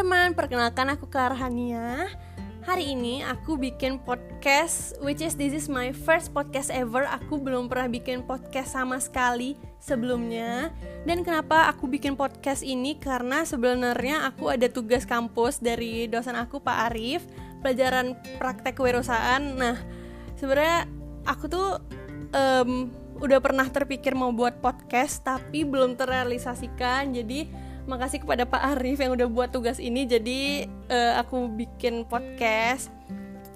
teman-teman, perkenalkan aku Karhania. Hari ini aku bikin podcast which is this is my first podcast ever. Aku belum pernah bikin podcast sama sekali sebelumnya. Dan kenapa aku bikin podcast ini karena sebenarnya aku ada tugas kampus dari dosen aku Pak Arif, pelajaran praktek kewirausahaan. Nah, sebenarnya aku tuh um, udah pernah terpikir mau buat podcast tapi belum terrealisasikan. Jadi makasih kepada Pak Arif yang udah buat tugas ini. Jadi uh, aku bikin podcast.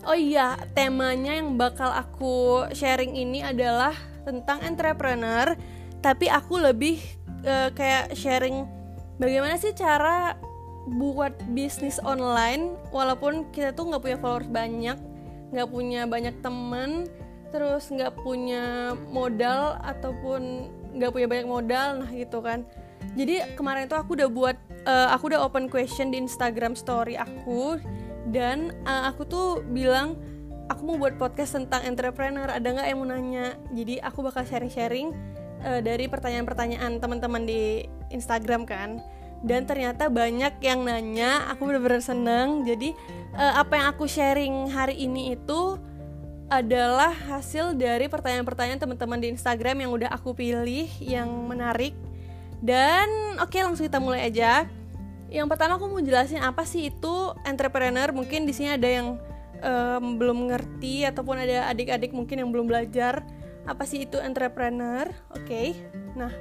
Oh iya temanya yang bakal aku sharing ini adalah tentang entrepreneur. Tapi aku lebih uh, kayak sharing bagaimana sih cara buat bisnis online walaupun kita tuh nggak punya followers banyak nggak punya banyak temen terus nggak punya modal ataupun nggak punya banyak modal nah gitu kan jadi kemarin itu aku udah buat uh, aku udah open question di Instagram story aku dan uh, aku tuh bilang aku mau buat podcast tentang entrepreneur ada nggak yang mau nanya? Jadi aku bakal sharing-sharing uh, dari pertanyaan-pertanyaan teman-teman di Instagram kan. Dan ternyata banyak yang nanya aku bener-bener seneng. Jadi uh, apa yang aku sharing hari ini itu adalah hasil dari pertanyaan-pertanyaan teman-teman di Instagram yang udah aku pilih yang menarik dan oke okay, langsung kita mulai aja. Yang pertama aku mau jelasin apa sih itu entrepreneur. Mungkin di sini ada yang um, belum ngerti ataupun ada adik-adik mungkin yang belum belajar apa sih itu entrepreneur. Oke. Okay. Nah,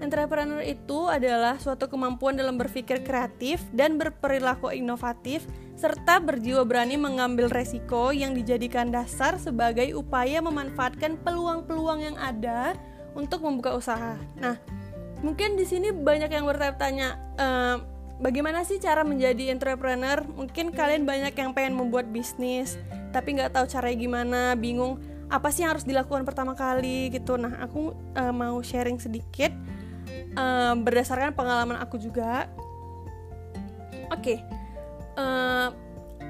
entrepreneur itu adalah suatu kemampuan dalam berpikir kreatif dan berperilaku inovatif serta berjiwa berani mengambil resiko yang dijadikan dasar sebagai upaya memanfaatkan peluang-peluang yang ada untuk membuka usaha. Nah, mungkin di sini banyak yang bertanya-tanya uh, bagaimana sih cara menjadi entrepreneur? Mungkin kalian banyak yang pengen membuat bisnis tapi nggak tahu caranya gimana bingung apa sih yang harus dilakukan pertama kali gitu. Nah aku uh, mau sharing sedikit uh, berdasarkan pengalaman aku juga. Oke okay. uh,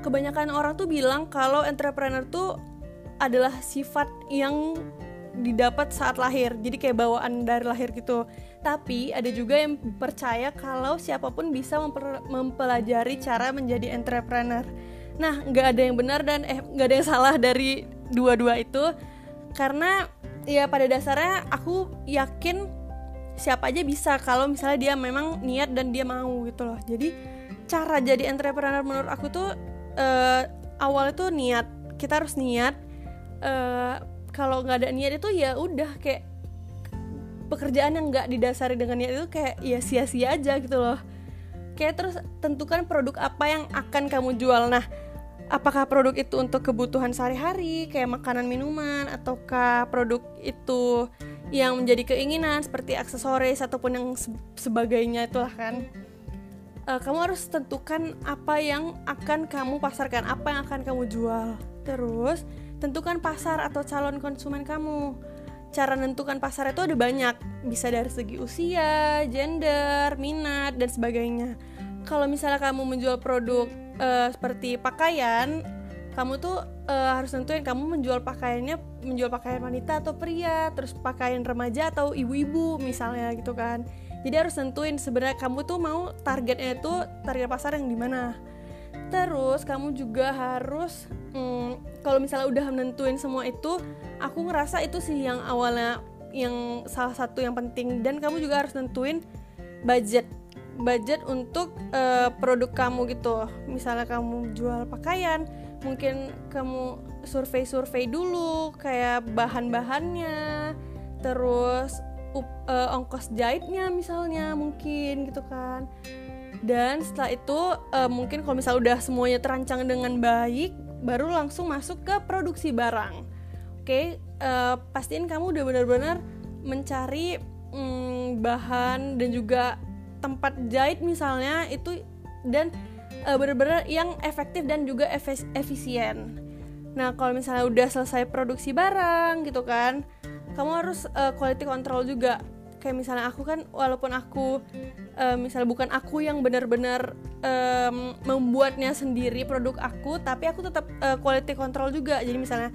kebanyakan orang tuh bilang kalau entrepreneur tuh adalah sifat yang didapat saat lahir. Jadi kayak bawaan dari lahir gitu tapi ada juga yang percaya kalau siapa pun bisa mempelajari cara menjadi entrepreneur. Nah nggak ada yang benar dan eh nggak ada yang salah dari dua-dua itu. Karena ya pada dasarnya aku yakin siapa aja bisa kalau misalnya dia memang niat dan dia mau gitu loh. Jadi cara jadi entrepreneur menurut aku tuh uh, awalnya tuh niat. Kita harus niat uh, kalau nggak ada niat itu ya udah kayak pekerjaan yang nggak didasari dengan niat itu kayak ya sia-sia aja gitu loh. Kayak terus tentukan produk apa yang akan kamu jual. Nah apakah produk itu untuk kebutuhan sehari-hari kayak makanan minuman ataukah produk itu yang menjadi keinginan seperti aksesoris ataupun yang sebagainya itulah kan? Uh, kamu harus tentukan apa yang akan kamu pasarkan apa yang akan kamu jual. Terus tentukan pasar atau calon konsumen kamu cara menentukan pasar itu ada banyak. Bisa dari segi usia gender minat dan sebagainya. Kalau misalnya kamu menjual produk uh, seperti pakaian kamu tuh uh, harus tentuin kamu menjual pakaiannya menjual pakaian wanita atau pria terus pakaian remaja atau ibu-ibu misalnya gitu kan. Jadi harus tentuin sebenarnya kamu tuh mau targetnya itu target pasar yang di mana terus kamu juga harus hmm, kalau misalnya udah menentuin semua itu aku ngerasa itu sih yang awalnya yang salah satu yang penting. Dan kamu juga harus nentuin budget budget untuk uh, produk kamu gitu. Misalnya kamu jual pakaian mungkin kamu survei-survei dulu kayak bahan-bahannya terus uh, ongkos jahitnya misalnya mungkin gitu kan dan setelah itu uh, mungkin kalau misalnya udah semuanya terancang dengan baik baru langsung masuk ke produksi barang oke okay? uh, eh, pastiin kamu udah benar-benar mencari mm, bahan dan juga tempat jahit misalnya itu dan uh, benar-benar yang efektif dan juga efisien nah kalau misalnya udah selesai produksi barang gitu kan kamu harus uh, quality control juga kayak misalnya aku kan walaupun aku uh, misalnya bukan aku yang benar-benar um, membuatnya sendiri produk aku tapi aku tetap uh, quality control juga. Jadi misalnya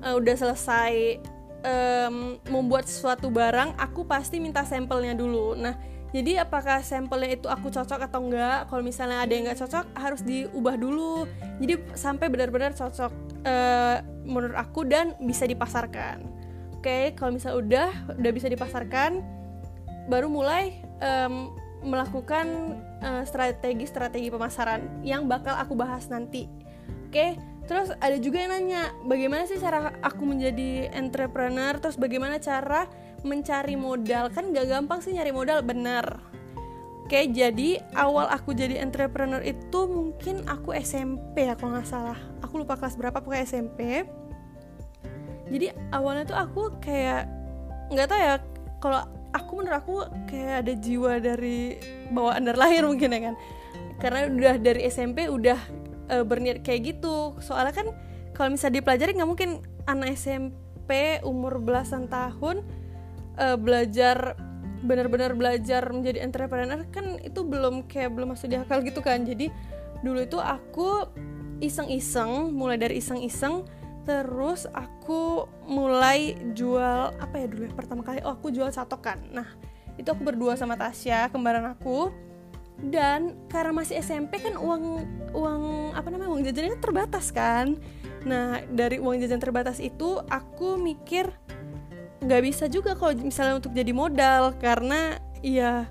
uh, udah selesai um, membuat suatu barang aku pasti minta sampelnya dulu. Nah jadi apakah sampelnya itu aku cocok atau enggak? Kalau misalnya ada yang nggak cocok harus diubah dulu. Jadi sampai benar-benar cocok uh, menurut aku dan bisa dipasarkan. Oke okay, kalau misalnya udah udah bisa dipasarkan baru mulai um, melakukan strategi-strategi uh, pemasaran yang bakal aku bahas nanti oke okay? terus ada juga yang nanya bagaimana sih cara aku menjadi entrepreneur terus bagaimana cara mencari modal kan gak gampang sih nyari modal benar Oke, jadi awal aku jadi entrepreneur itu mungkin aku SMP ya kalau nggak salah. Aku lupa kelas berapa pokoknya SMP. Jadi awalnya tuh aku kayak nggak tahu ya kalau aku menurut aku kayak ada jiwa dari bawaan dari lahir mungkin ya kan. Karena udah dari SMP udah uh, berniat kayak gitu. Soalnya kan kalau misalnya dipelajari nggak mungkin anak SMP umur belasan tahun uh, belajar benar-benar belajar menjadi entrepreneur kan itu belum kayak belum masuk di akal gitu kan jadi dulu itu aku iseng-iseng mulai dari iseng-iseng terus aku mulai jual apa ya dulu ya pertama kali oh aku jual catokan nah itu aku berdua sama Tasya kembaran aku. Dan karena masih SMP kan uang uang apa namanya uang jajannya terbatas kan. Nah dari uang jajan terbatas itu aku mikir nggak bisa juga kalau misalnya untuk jadi modal. Karena ya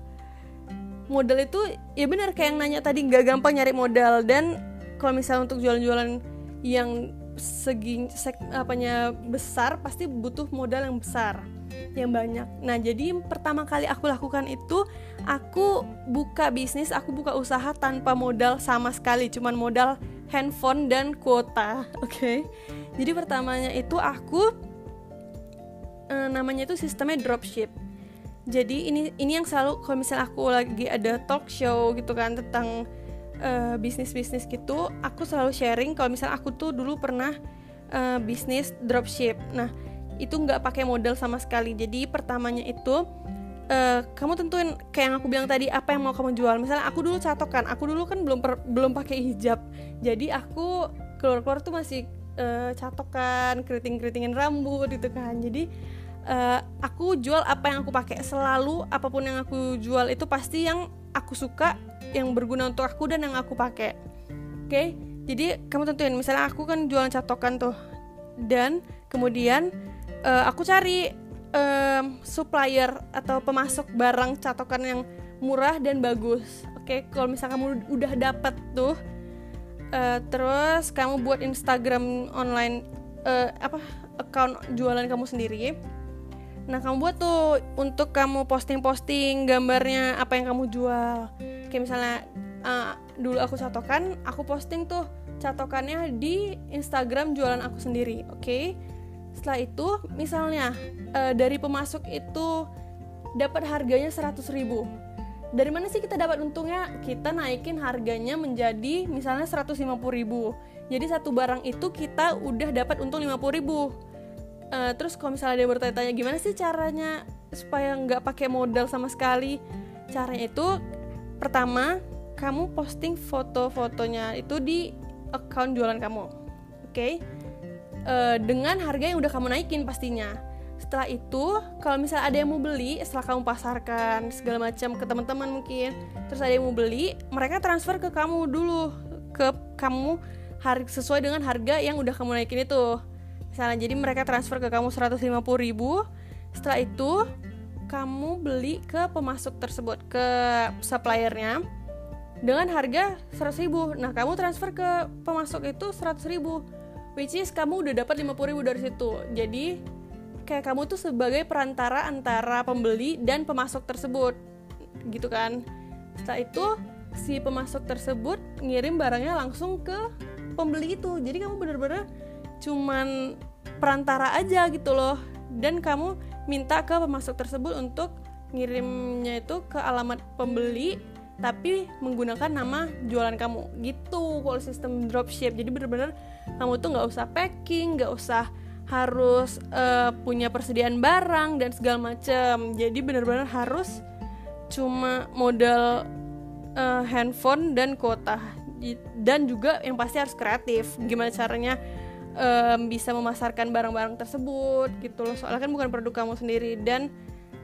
modal itu ya benar kayak yang nanya tadi nggak gampang nyari modal. Dan kalau misalnya untuk jualan-jualan yang segi seg, apanya besar pasti butuh modal yang besar yang banyak. Nah, jadi pertama kali aku lakukan itu aku buka bisnis, aku buka usaha tanpa modal sama sekali, cuman modal handphone dan kuota. Oke. Okay? Jadi pertamanya itu aku uh, namanya itu sistemnya dropship jadi ini ini yang selalu kalau misalnya aku lagi ada talk show gitu kan tentang uh, bisnis bisnis gitu aku selalu sharing kalau misalnya aku tuh dulu pernah uh, bisnis dropship. Nah itu nggak pakai modal sama sekali. Jadi pertamanya itu uh, kamu tentuin kayak yang aku bilang tadi apa yang mau kamu jual. Misalnya aku dulu catokan aku dulu kan belum per, belum pakai hijab. Jadi aku keluar keluar tuh masih uh, catokan keriting keritingin rambut gitu kan. Jadi uh, aku jual apa yang aku pakai. Selalu apa pun yang aku jual itu pasti yang aku suka yang berguna untuk aku dan yang aku pakai oke okay? jadi kamu tentuin misalnya aku kan jualan catokan tuh dan kemudian uh, aku cari um, supplier atau pemasok barang catokan yang murah dan bagus oke okay? kalau misalnya kamu udah dapet tuh uh, terus kamu buat Instagram online uh, apa account jualan kamu sendiri Nah, kamu buat tuh untuk kamu posting-posting gambarnya apa yang kamu jual. Kayak misalnya uh, dulu aku catokan, aku posting tuh catokannya di Instagram jualan aku sendiri, oke? Okay? Setelah itu, misalnya uh, dari pemasok itu dapat harganya 100 ribu dari mana sih kita dapat untungnya? Kita naikin harganya menjadi misalnya 150 ribu Jadi satu barang itu kita udah dapat untung 50 ribu uh, terus kalau misalnya dia bertanya-tanya gimana sih caranya supaya nggak pakai modal sama sekali? Caranya itu pertama kamu posting foto-fotonya itu di account jualan kamu oke? Okay? uh, eh, dengan harga yang udah kamu naikin pastinya. Setelah itu kalau misalnya ada yang mau beli setelah kamu pasarkan segala macam ke teman-teman mungkin terus ada yang mau beli mereka transfer ke kamu dulu ke kamu sesuai dengan harga yang udah kamu naikin itu misalnya. Jadi mereka transfer ke kamu 150 ribu setelah itu kamu beli ke pemasok tersebut ke suppliernya dengan harga 100 ribu. Nah kamu transfer ke pemasok itu 100 ribu which is kamu udah dapat 50 ribu dari situ. Jadi kayak kamu tuh sebagai perantara antara pembeli dan pemasok tersebut gitu kan. Setelah itu si pemasok tersebut ngirim barangnya langsung ke pembeli itu. Jadi kamu bener-bener cuman perantara aja gitu loh. Dan kamu minta ke pemasok tersebut untuk ngirimnya itu ke alamat pembeli tapi menggunakan nama jualan kamu. Gitu kalau sistem dropship. Jadi bener-bener kamu tuh nggak usah packing nggak usah harus uh, punya persediaan barang dan segala macam jadi bener-bener harus cuma modal uh, handphone dan kuota. Dan juga yang pasti harus kreatif. Gimana caranya um, bisa memasarkan barang-barang tersebut gitu loh. Soalnya kan bukan produk kamu sendiri. Dan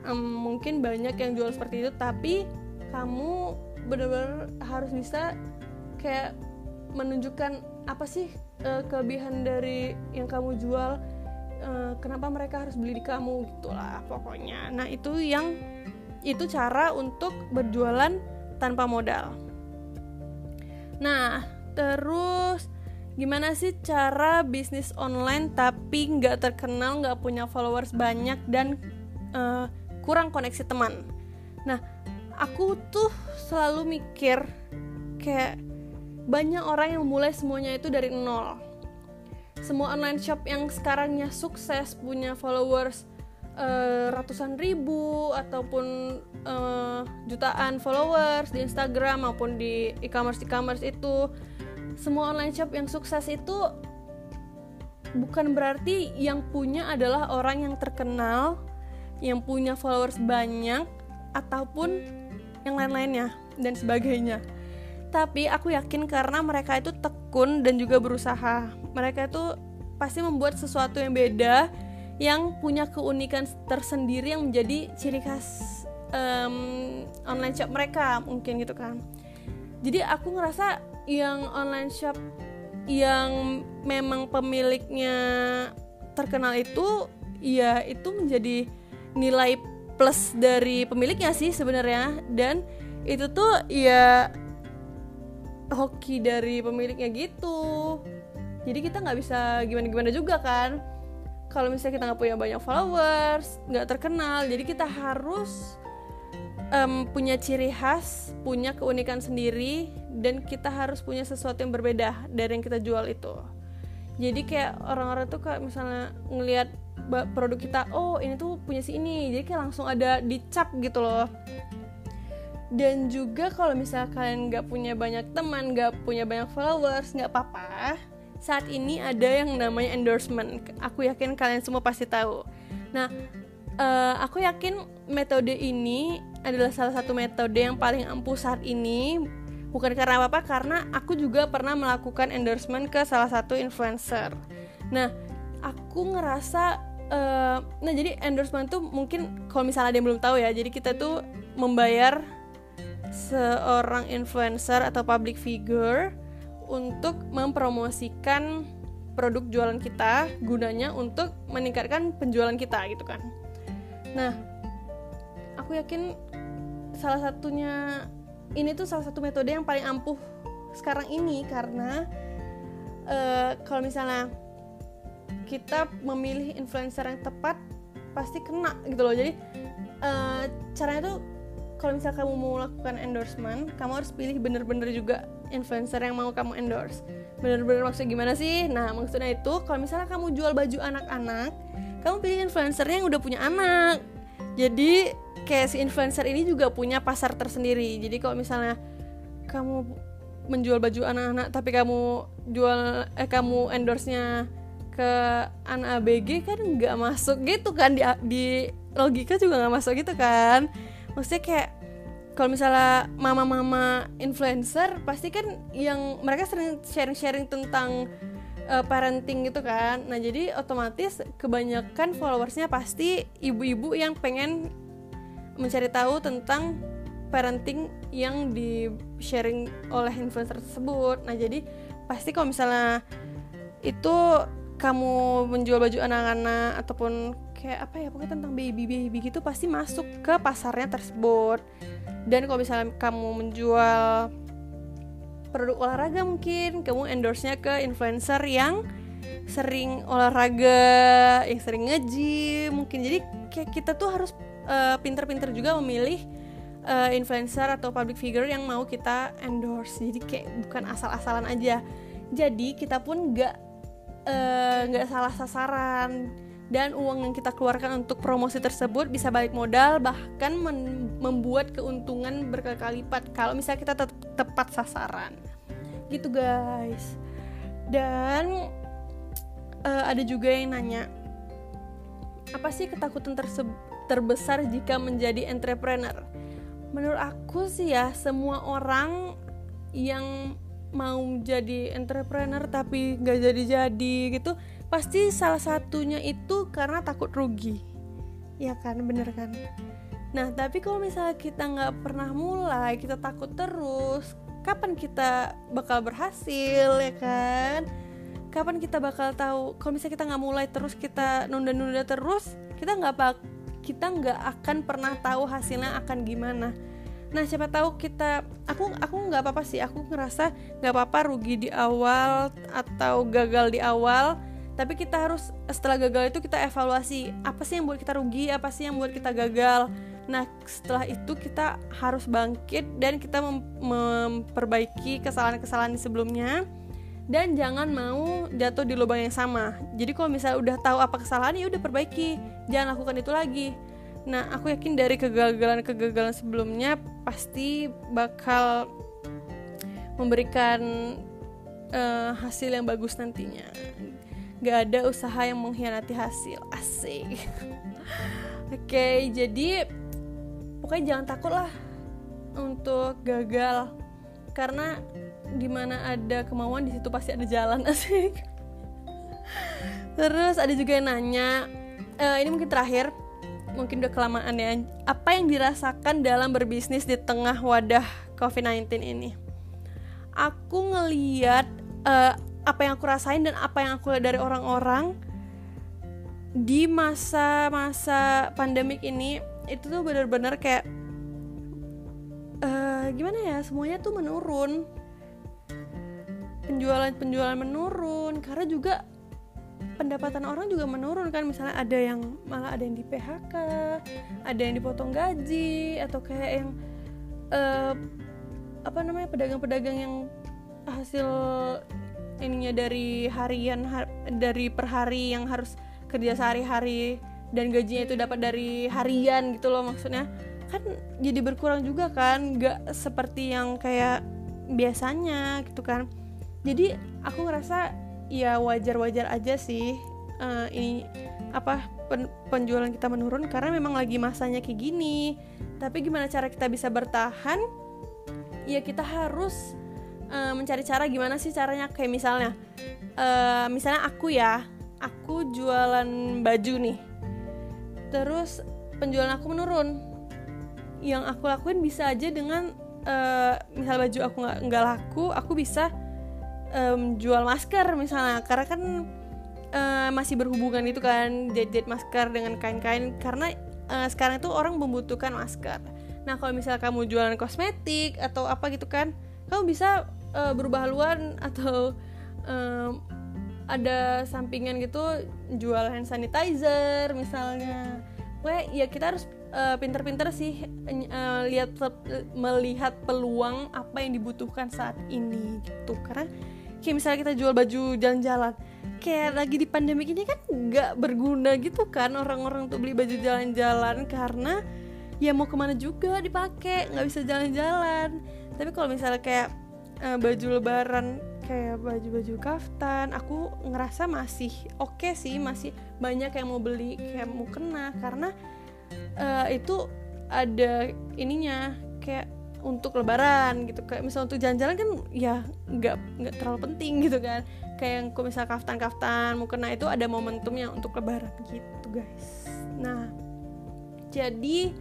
um, mungkin banyak yang jual seperti itu tapi kamu benar-benar harus bisa kayak menunjukkan apa sih uh, kelebihan dari yang kamu jual uh, kenapa mereka harus beli di kamu gitulah pokoknya. Nah itu yang itu cara untuk berjualan tanpa modal. Nah terus gimana sih cara bisnis online tapi nggak terkenal nggak punya followers banyak dan uh, kurang koneksi teman? Nah aku tuh selalu mikir kayak banyak orang yang mulai semuanya itu dari nol. Semua online shop yang sekarangnya sukses punya followers uh, ratusan ribu ataupun uh, jutaan followers di Instagram maupun di e-commerce e-commerce itu semua online shop yang sukses itu bukan berarti yang punya adalah orang yang terkenal, yang punya followers banyak, ataupun yang lain-lainnya dan sebagainya. Tapi aku yakin karena mereka itu tekun dan juga berusaha. Mereka itu pasti membuat sesuatu yang beda, yang punya keunikan tersendiri yang menjadi ciri khas um, online shop mereka mungkin gitu kan. Jadi aku ngerasa yang online shop yang memang pemiliknya terkenal itu ya itu menjadi nilai plus dari pemiliknya sih sebenarnya. Dan itu tuh ya hoki dari pemiliknya gitu. Jadi kita nggak bisa gimana gimana juga kan. Kalau misalnya kita nggak punya banyak followers nggak terkenal jadi kita harus um, punya ciri khas punya keunikan sendiri dan kita harus punya sesuatu yang berbeda dari yang kita jual itu. Jadi kayak orang-orang tuh kayak misalnya ngelihat produk kita oh ini tuh punya si ini. Jadi kayak langsung ada dicap gitu loh. Dan juga kalau misalnya kalian nggak punya banyak teman nggak punya banyak followers nggak apa-apa saat ini ada yang namanya endorsement. Aku yakin kalian semua pasti tahu. Nah uh, aku yakin metode ini adalah salah satu metode yang paling ampuh saat ini bukan karena apa-apa karena aku juga pernah melakukan endorsement ke salah satu influencer. Nah aku ngerasa uh, nah jadi endorsement tuh mungkin kalau misalnya ada yang belum tahu ya jadi kita tuh membayar seorang influencer atau public figure untuk mempromosikan produk jualan kita gunanya untuk meningkatkan penjualan kita gitu kan. Nah aku yakin salah satunya ini tuh salah satu metode yang paling ampuh sekarang ini karena uh, kalau misalnya kita memilih influencer yang tepat pasti kena gitu loh. Jadi uh, caranya tuh kalau misalnya kamu mau melakukan endorsement kamu harus pilih bener-bener juga influencer yang mau kamu endorse. Bener-bener maksudnya gimana sih? Nah maksudnya itu kalau misalnya kamu jual baju anak-anak kamu pilih influencer yang udah punya anak jadi kayak si influencer ini juga punya pasar tersendiri. Jadi kalau misalnya kamu menjual baju anak-anak tapi kamu jual eh kamu endorse nya ke anak ABG kan nggak masuk gitu kan. Di, di logika juga nggak masuk gitu kan. Maksudnya kayak kalau misalnya mama-mama influencer pasti kan yang mereka sering sharing-sharing tentang uh, parenting gitu kan. Nah jadi otomatis kebanyakan followersnya pasti ibu-ibu yang pengen mencari tahu tentang parenting yang di sharing oleh influencer tersebut. Nah jadi pasti kalau misalnya itu kamu menjual baju anak-anak ataupun kayak apa ya pokoknya tentang baby baby gitu pasti masuk ke pasarnya tersebut. Dan kalau misalnya kamu menjual produk olahraga mungkin. Kamu endorse-nya ke influencer yang sering olahraga yang sering ngeji mungkin. Jadi kayak kita tuh harus uh, pinter-pinter juga memilih uh, influencer atau public figure yang mau kita endorse. Jadi kayak bukan asal-asalan aja. Jadi kita pun nggak eh, nggak uh, salah sasaran dan uang yang kita keluarkan untuk promosi tersebut bisa balik modal bahkan membuat keuntungan berkali-kali lipat kalau misalnya kita te tepat sasaran gitu guys dan uh, ada juga yang nanya apa sih ketakutan terbesar jika menjadi entrepreneur? Menurut aku sih ya, semua orang yang mau jadi entrepreneur tapi gak jadi-jadi gitu, pasti salah satunya itu karena takut rugi. ya kan bener kan? Nah tapi kalau misalnya kita nggak pernah mulai kita takut terus kapan kita bakal berhasil ya kan? Kapan kita bakal tahu kalau misalnya kita nggak mulai terus kita nunda-nunda terus kita nggak pak kita nggak akan pernah tahu hasilnya akan gimana. Nah siapa tahu kita aku aku nggak apa-apa sih aku ngerasa nggak apa-apa rugi di awal atau gagal di awal tapi kita harus setelah gagal itu kita evaluasi apa sih yang buat kita rugi apa sih yang buat kita gagal. Nah setelah itu kita harus bangkit dan kita mem memperbaiki kesalahan-kesalahan sebelumnya. Dan jangan mau jatuh di lubang yang sama. Jadi kalau misalnya udah tahu apa kesalahan ya udah perbaiki. Jangan lakukan itu lagi. Nah aku yakin dari kegagalan-kegagalan sebelumnya pasti bakal memberikan uh, hasil yang bagus nantinya gak ada usaha yang mengkhianati hasil. Asik. Oke okay, jadi pokoknya jangan takut lah untuk gagal. Karena di mana ada kemauan di situ pasti ada jalan asik. Terus ada juga yang nanya uh, ini mungkin terakhir mungkin udah kelamaan ya. Apa yang dirasakan dalam berbisnis di tengah wadah COVID-19 ini? Aku ngeliat uh, apa yang aku rasain dan apa yang aku lihat dari orang-orang di masa-masa pandemik ini itu tuh bener-bener kayak uh, gimana ya semuanya tuh menurun. Penjualan-penjualan menurun karena juga pendapatan orang juga menurun kan. Misalnya ada yang malah ada yang di PHK ada yang dipotong gaji atau kayak yang uh, apa namanya pedagang-pedagang yang hasil ininya dari harian har, dari per hari yang harus kerja sehari-hari dan gajinya itu dapat dari harian gitu loh maksudnya. Kan jadi berkurang juga kan nggak seperti yang kayak biasanya gitu kan. Jadi aku ngerasa ya wajar-wajar aja sih uh, ini apa pen penjualan kita menurun karena memang lagi masanya kayak gini. Tapi gimana cara kita bisa bertahan? Ya kita harus uh, mencari cara gimana sih caranya? Kayak misalnya uh, misalnya aku ya aku jualan baju nih. Terus penjualan aku menurun. Yang aku lakuin bisa aja dengan uh, misal baju aku nggak nggak laku aku bisa um, jual masker misalnya. Karena kan uh, masih berhubungan itu kan jahit masker dengan kain-kain. Karena uh, sekarang itu orang membutuhkan masker. Nah kalau misalnya kamu jualan kosmetik atau apa gitu kan kamu bisa uh, berubah haluan atau um, ada sampingan gitu jual hand sanitizer misalnya. Pokoknya ya kita harus uh, pinter-pinter sih uh, lihat melihat peluang apa yang dibutuhkan saat ini gitu. Karena kayak misalnya kita jual baju jalan-jalan kayak lagi di pandemi ini kan nggak berguna gitu kan orang-orang untuk beli baju jalan-jalan karena ya mau ke mana juga dipakai nggak bisa jalan-jalan. Tapi kalau misalnya kayak uh, baju lebaran kayak baju-baju kaftan aku ngerasa masih oke okay sih masih banyak yang mau beli kayak mau kena. Karena uh, itu ada ininya kayak untuk lebaran gitu. Kayak misal untuk jalan-jalan kan ya nggak nggak terlalu penting gitu kan. Kayak yang misal kaftan kaftan mau kena itu ada momentumnya untuk lebaran gitu guys. Nah jadi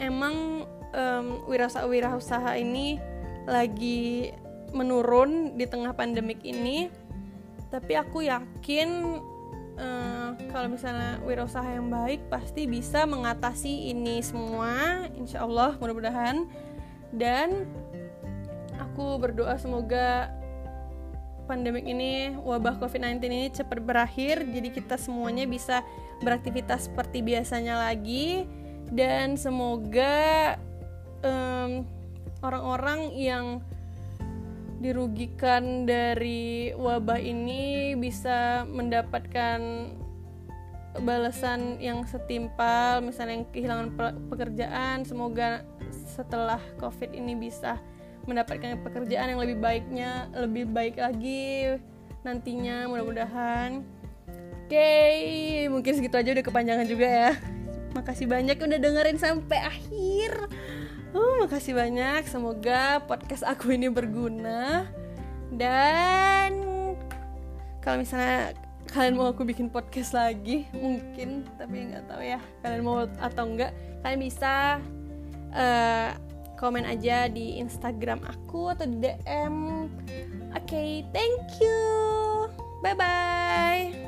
emang um, wirausaha wirausaha ini lagi menurun di tengah pandemik ini tapi aku yakin uh, kalau misalnya wirausaha yang baik pasti bisa mengatasi ini semua insya Allah mudah-mudahan. Dan aku berdoa semoga pandemik ini wabah COVID-19 ini cepat berakhir jadi kita semuanya bisa beraktivitas seperti biasanya lagi. Dan semoga orang orang-orang yang dirugikan dari wabah ini bisa mendapatkan balasan yang setimpal misalnya yang kehilangan pekerjaan. Semoga setelah covid ini bisa mendapatkan pekerjaan yang lebih baiknya lebih baik lagi nantinya mudah-mudahan. Oke okay, mungkin segitu aja udah kepanjangan juga ya. Makasih banyak udah dengerin sampai akhir Oh, makasih banyak. Semoga podcast aku ini berguna. Dan kalau misalnya kalian mau aku bikin podcast lagi mungkin tapi nggak tahu ya kalian mau atau enggak kalian bisa uh, komen aja di Instagram aku atau di DM oke okay, thank you bye bye